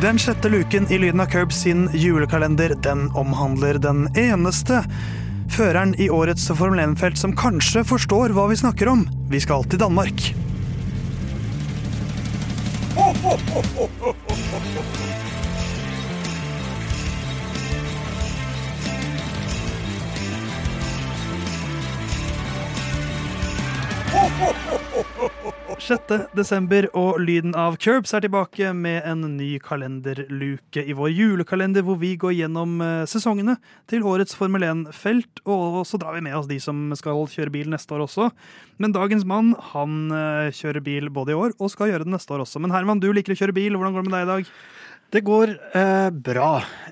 Den sjette luken i Lyden av Curbs sin julekalender, den omhandler den eneste føreren i årets Formel 1-felt som kanskje forstår hva vi snakker om. Vi skal til Danmark. Sjette desember, og lyden av Curbs er tilbake med en ny kalenderluke i vår julekalender, hvor vi går gjennom eh, sesongene til årets Formel 1-felt. Og så drar vi med oss de som skal kjøre bil neste år også. Men dagens mann han eh, kjører bil både i år og skal gjøre det neste år også. Men Herman, du liker å kjøre bil. Hvordan går det med deg i dag? Det går eh, bra.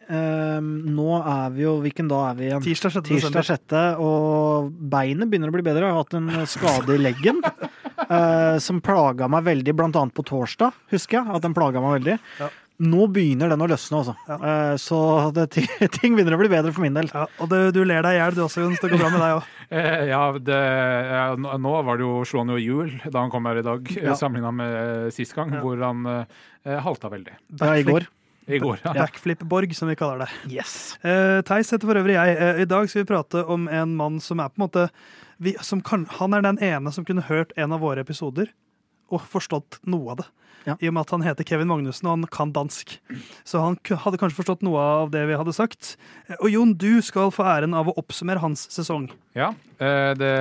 Eh, nå er vi jo Hvilken dag er vi igjen? Tirsdag 6. Tirsdag desember. 6. Og beinet begynner å bli bedre. Jeg har hatt en skade i leggen eh, som plaga meg veldig, blant annet på torsdag, husker jeg. At den plaga meg veldig. Ja. Nå begynner den å løsne, altså. Ja. Eh, så det, ting begynner å bli bedre for min del. Ja, og det, du ler deg i hjel du også, Jons. Det går bra med deg òg. Eh, ja, det, ja, nå var det jo slo han jo hjul da han kom her i dag, Ja. ja. sammenligna med eh, sist gang, Ja. hvor han eh, halta veldig. Ja, i går. I går, ja. Backflip-Borg, som vi kaller det. Yes. Uh, Theis heter for øvrig jeg. Uh, I dag skal vi prate om en mann som er på en måte vi, som kan, Han er den ene som kunne hørt en av våre episoder og forstått noe av det. Ja. I og med at han heter Kevin Magnussen og han kan dansk. Så han hadde kanskje forstått noe av det vi hadde sagt. Eh, Og Jon, du skal få æren av å oppsummere hans sesong. Ja, eh, det,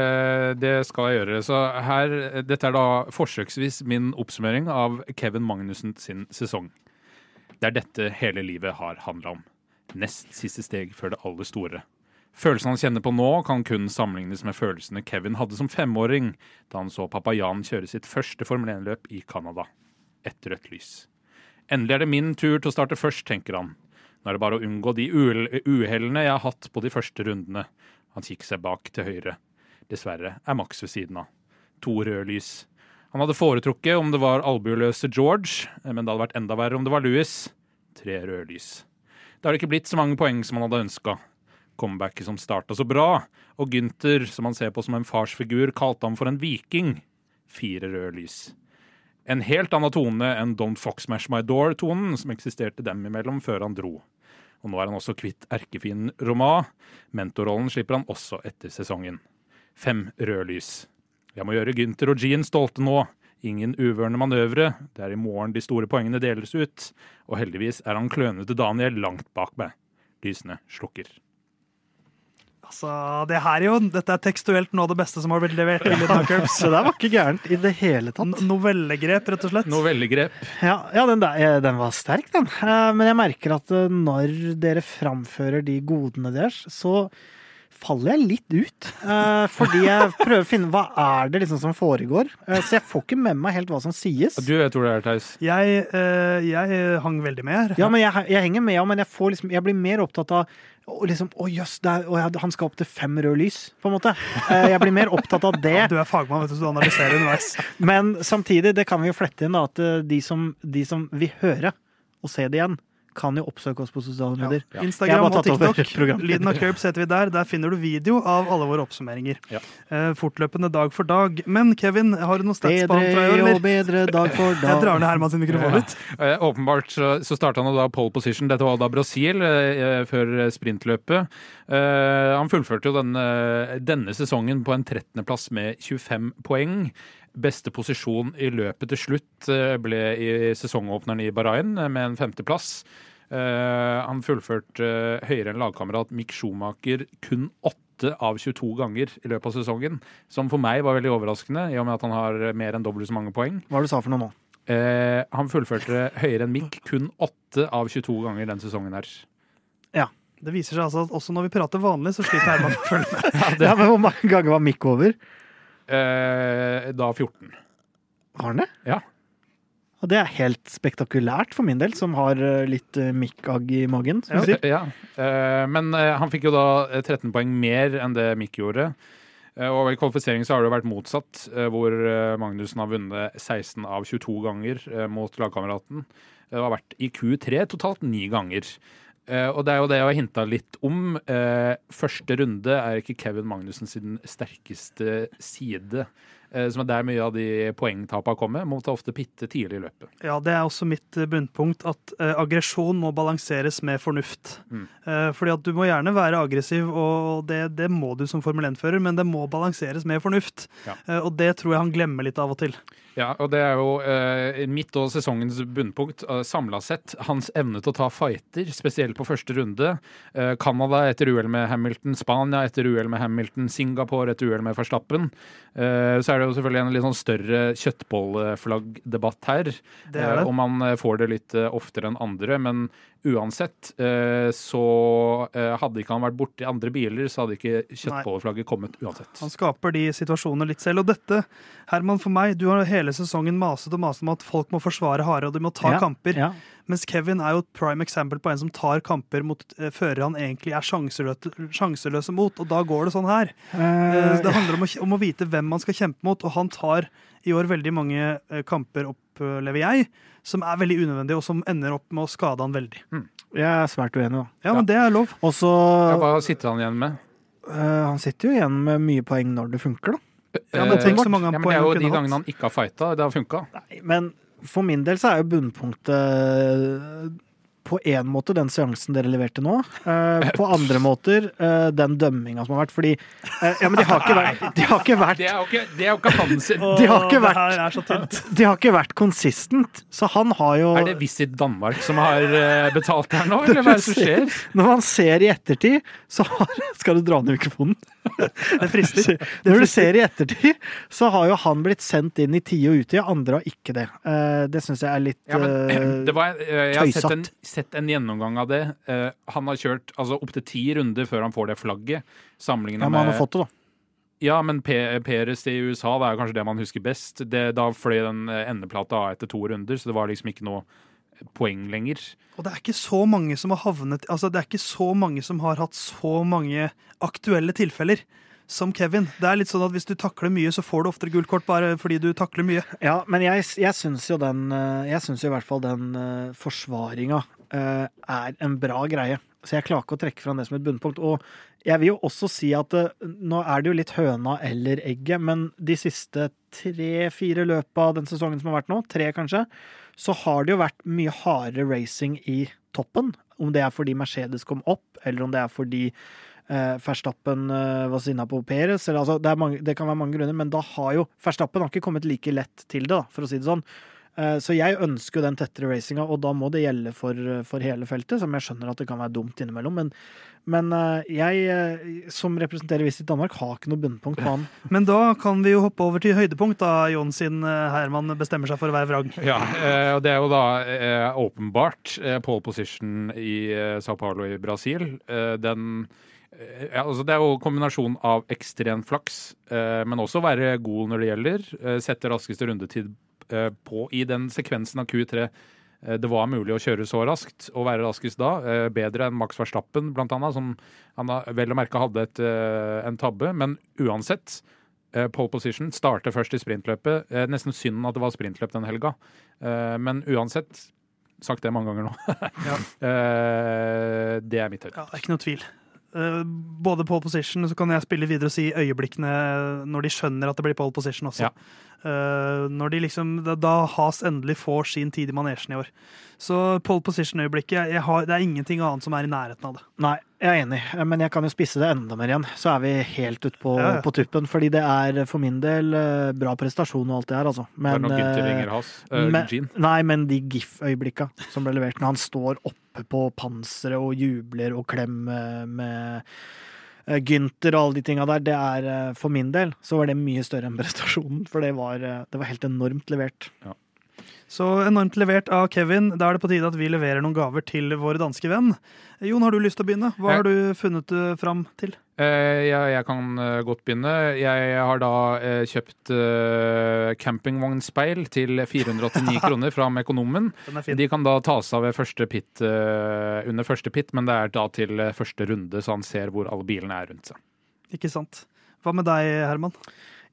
det skal jeg gjøre. Så her, dette er da forsøksvis min oppsummering av Kevin Magnussen sin sesong. Det er dette hele livet har handla om. Nest siste steg før det aller store. Følelsene han kjenner på nå, kan kun sammenlignes med følelsene Kevin hadde som femåring da han så pappa Jan kjøre sitt første Formel 1-løp i Canada. Et rødt lys. Endelig er det min tur til å starte først, tenker han. Nå er det bare å unngå de uhell- uhellene jeg har hatt på de første rundene. Han kikker seg bak til høyre. Dessverre er Max ved siden av. To røde lys. Han hadde foretrukket om det var albueløse George, men det hadde vært enda verre om det var Louis. Tre røde lys. Det har ikke blitt så mange poeng som han hadde ønska. Comebacket som starta så bra, og Gynter, som han ser på som en farsfigur, kalte ham for en viking. Fire røde lys. En helt annen tone enn Don't Fox Smash My Door-tonen som eksisterte dem imellom før han dro. Og nå er han også kvitt erkefienden Roma. Mentorrollen slipper han også etter sesongen. Fem røde lys. Jeg må gjøre Gynter og Jean stolte nå. Ingen uvørende manøvre. Det er i morgen de store poengene deles ut. Og heldigvis er han klønete Daniel langt bak meg. Lysene slukker. Altså, det her er jo, Dette er tekstuelt noe av det beste som har blitt levert. Curbs. Så det var ikke gærent i det hele tatt. Novellegrep, rett og slett. Novellegrep. Ja, ja den, der, eh, den var sterk, den. Eh, Men jeg merker at eh, når dere framfører de godene deres, så faller jeg litt ut. Uh, Fordi jeg prøver å finne hva er det liksom som foregår. Uh, Så jeg får ikke med meg helt hva som sies. Du vet hvor det er, Theis. Jeg, uh, jeg hang veldig med her. Ja, men jeg, jeg henger med, ja, men jeg, får liksom, jeg blir mer opptatt av og liksom, å jøss, ja, han skal opp til fem røde lys, på en måte. Eh, Jeg blir mer opptatt av det. Du er fagmann, vet du, så du analyserer underveis. Men samtidig, det kan vi jo flette inn, da, at de som, de som vil høre og se det igjen, kan jo oppsøke oss på sosiale medier. Ja, ja. Instagram og TikTok. Lyden av Curbs heter vi der. Der finner du video av alle våre oppsummeringer. Ja. Eh, fortløpende dag for dag. Men Kevin, har du noen stats på han fra i år, eller? bedre dag for dag. Jeg drar ned Herman sin mikrofon Ja. litt. Eh, åpenbart så, så starta han da pole position. Dette var da Brasil eh, før sprintløpet. Eh, han fullførte jo denne, denne sesongen på en 13.-plass med 25 poeng. Beste posisjon i løpet til slutt eh, ble i sesongåpneren i Bahrain eh, med en femteplass. Eh, han fullførte høyere enn lagkamerat Mick Schumacher kun åtte av 22 ganger i løpet av sesongen. Som for meg var veldig overraskende, i og med at han har mer enn dobbelt så mange poeng. Hva er det du sa for noe nå? Eh, han fullførte høyere enn Mick kun 8 av 22 ganger den sesongen her. Ja. Det viser seg altså at også når vi prater vanlig, så sliter Herman å følge med. Ja, men Hvor mange ganger var Mick over? Eh, da 14. Har han det? Ja. Og det er helt spektakulært for min del, som har eh, litt eh, Mick-agg i magen. Som du sier. ja. Eh, men eh, han fikk jo da eh, 13 poeng mer enn det Mick gjorde. Eh, og i kvalifisering så har det jo vært motsatt, eh, hvor eh, Magnussen har vunnet 16 av 22 ganger eh, mot lagkameraten. Det har vært i Q3 totalt ni ganger. Eh, og det er jo det jeg har hinta litt om. Uh, første runde er ikke Kevin Magnussen sin sterkeste side. Eh, som er der mye av de poengtapene kommer, ta ofte pitte tidlig i løpet. Ja, det er også mitt eh, bunnpunkt, at uh, aggresjon må balanseres med fornuft. Mm. Uh, fordi at du må gjerne være aggressiv, og det, det må du som Formel 1-fører, men det må balanseres med fornuft. Ja. Uh, og det tror jeg han glemmer litt av og til. Ja, og det er jo mitt og sesongens bunnpunkt samla sett. Hans evne til å ta fighter, spesielt på første runde. Canada etter uhell med Hamilton, Spania etter uhell med Hamilton, Singapore etter uhell med Verstappen. Så er det jo selvfølgelig en litt sånn større kjøttbolleflaggdebatt her. Det er det. Eh, om han eh, får det litt eh, oftere enn andre. Men uansett eh, så eh, hadde ikke han vært borti andre biler, så hadde ikke kjøttbolleflagget kommet uansett. Han skaper de situasjonene litt selv. Og dette, Herman, for meg, du har hele sesongen maset og maset om at folk må forsvare harde, og de må ta Ja, kamper. Ja. Mens Kevin er jo et prime example på en som tar kamper mot eh, førere han egentlig er sjanseløse, sjanseløse mot, og da går det sånn her. Eh, Eh, Det handler om å, om å vite hvem man skal kjempe mot, og han tar i år veldig mange eh, kamper, opplever jeg, som er veldig unødvendig, og som ender opp med å skade han veldig. jeg er svært uenig, da. Ja, men det er lov. Og så Ja, hva sitter han igjen med? eh, Han sitter jo igjen med mye poeng når det funker, da. Ja, men tenk så Eh, mange ja, men poeng Det er han jo de kunne hatt. gangene han ikke har fighta, det har funka. Nei, men for min del så er jo bunnpunktet på én måte den seansen dere leverte nå. Eh, på andre måter eh, den dømminga som har vært. Fordi eh, Ja, men de har ikke vært, de har ikke vært, Det er jo ikke, det er jo ikke hans De har ikke vært- Det her er så tynt. de har ikke vært consistent. Så han har jo Er det Visit Danmark som har eh, betalt her nå, eller hva er det som skjer? Når man ser i ettertid, så har Skal du dra ned mikrofonen? Det frister. Når du ser i ettertid, så har jo han blitt sendt inn i tide og utide, andre har ikke det. Eh, det syns jeg er litt Ja, men, eh, det var, eh, jeg har sett en, tøysatt. Sett en gjennomgang av det. Uh, han har kjørt altså, opptil ti runder før han får det flagget. Ja, men han har fått det, da. Ja, men Peres i USA, det er kanskje det man husker best. Det, da fløy den eh, endeplata av etter to runder, så det var liksom ikke noe poeng lenger. Og det er ikke så mange som har havnet Altså, det er ikke så mange som har hatt så mange aktuelle tilfeller som Kevin. Det er litt sånn at hvis du takler mye, så får du oftere gult kort bare fordi du takler mye. Ja, men jeg, jeg syns jo den eh, Jeg syns jo i hvert fall den forsvaringa er en bra greie. Så jeg klarer ikke å trekke fram det som et bunnpunkt. Og jeg vil jo også si at eh, nå er det jo litt høna eller egget, men de siste tre-fire løpa av den sesongen som har vært nå, tre kanskje, så har det jo vært mye hardere racing i toppen. Om det er fordi Mercedes kom opp, eller om det er fordi eh, Verstappen eh, var sinna på Perez. Eller, altså, det, mange, det kan være mange grunner, men da har jo Verstappen har ikke kommet like lett til det, da, for å si det sånn. Eh, Så jeg ønsker jo den tettere racinga, og da må det gjelde for, for hele feltet. Som jeg skjønner at det kan være dumt innimellom. Men, men eh, jeg, eh, som representerer Visit Danmark, har ikke noe bunnpunkt på han. Men da kan vi jo hoppe over til høydepunkt, da Jon sin Herman bestemmer seg for å være vrang. Ja, og det er jo da åpenbart pole position i Sao Paulo i Brasil. Den ja, altså Det er jo kombinasjon av ekstrem flaks, eh, men også være god når det gjelder. Eh, sette raskeste rundetid på i den sekvensen av Q3 eh, det var mulig å kjøre så raskt og være raskest da. eh, Bedre enn Max Verstappen, blant annet, som han vel å merke hadde et, eh, en tabbe. Men uansett, eh, pole position starter først i sprintløpet. Eh, Nesten synd at det var sprintløp den helga. Eh, Men uansett, sagt det mange ganger nå, ja. det er mitt høyde. Ja, det er ikke noe tvil. Eh, både pole position, så kan jeg spille videre og si øyeblikkene når de skjønner at det blir pole position også. Ja. Eh, når de liksom, da, Has endelig får sin tid i manesjen i år. Så pole position-øyeblikket jeg, jeg har, Det er ingenting annet som er i nærheten av det. Nei, jeg er enig, men jeg kan jo spisse det enda mer igjen. Så er vi helt ute på, Ja, ja. på tuppen. Fordi det er for min del eh, bra prestasjon og alt det her, altså. det er Men, nok eh. Uh, men, nei, men de GIF-øyeblikka som ble levert når han står oppe på panseret og jubler og klemmer med eh, Gynter og alle de tinga der, det er eh, for min del så var det mye større enn prestasjonen. For det var, eh, det var helt enormt levert. Så enormt levert av Kevin. Da er det på tide at vi leverer noen gaver til vår danske venn. Jon, har du lyst til å begynne? Hva har du funnet uh, fram til? Eh, jeg, jeg kan eh, godt begynne. Jeg har da eh, kjøpt campingvognspeil til 489 kroner fra Mekonomen. De kan da tas av første pit, eh, under første pit, men det er da til eh, første runde, så han ser hvor alle bilene er rundt seg. Ikke sant. Hva med deg, Herman?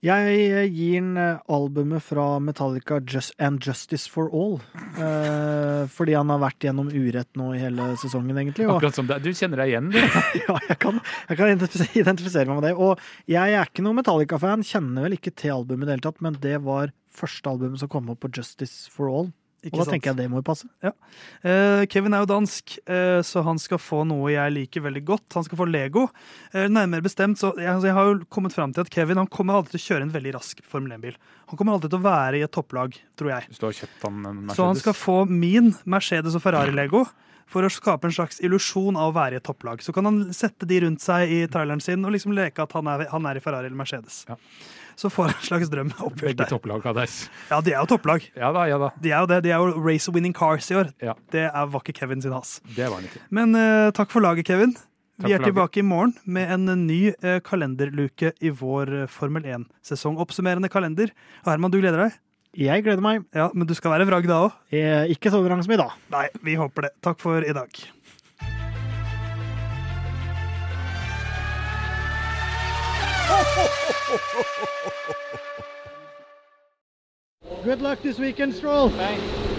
Jeg eh, gir den eh, albumet fra Metallica Just and Justice for All. Eh, fordi han har vært gjennom urett nå i hele sesongen, egentlig. Og, Akkurat som det. Du kjenner deg igjen, du. ja, jeg kan, jeg kan identifisere meg med det. Og jeg er ikke noen Metallica-fan, kjenner vel ikke til albumet i det hele tatt, men det var første albumet som kom opp på Justice for All. Ikke Og da sant? tenker jeg det må jo passe. Eh, Kevin er jo dansk, eh, så han skal få noe jeg liker veldig godt. Han skal få Lego. Eh, nærmere bestemt, så jeg, altså jeg har jo kommet fram til at Kevin han kommer alltid til å kjøre en veldig rask Formel 1-bil. Han kommer alltid til å være i et topplag, tror jeg. Hvis du har kjøpt han en Mercedes. Så han skal få min Mercedes og Ferrari-lego for å skape en slags illusjon av å være i et topplag. Så kan han sette de rundt seg i traileren sin og liksom leke at han er, han er i Ferrari eller Mercedes. Ja. Så får han en slags drøm oppfylt der. topplag. Ja, de er jo topplag. Ja da, ja da. De er jo det. De er jo race winning cars i år. Ja. Det er, var ikke Kevin sin has. Det var han ikke. Men uh, takk for laget, Kevin. Takk Vi er tilbake i morgen med en ny eh, kalenderluke i vår eh, Formel 1-sesong. Oppsummerende kalender. Herman, du gleder deg? Jeg gleder meg. Ja, Men du skal være vrag da òg? Eh, Ikke så vrang som i dag. Nei, vi håper det. Takk for i dag. Good luck this weekend, Stroll. Thanks.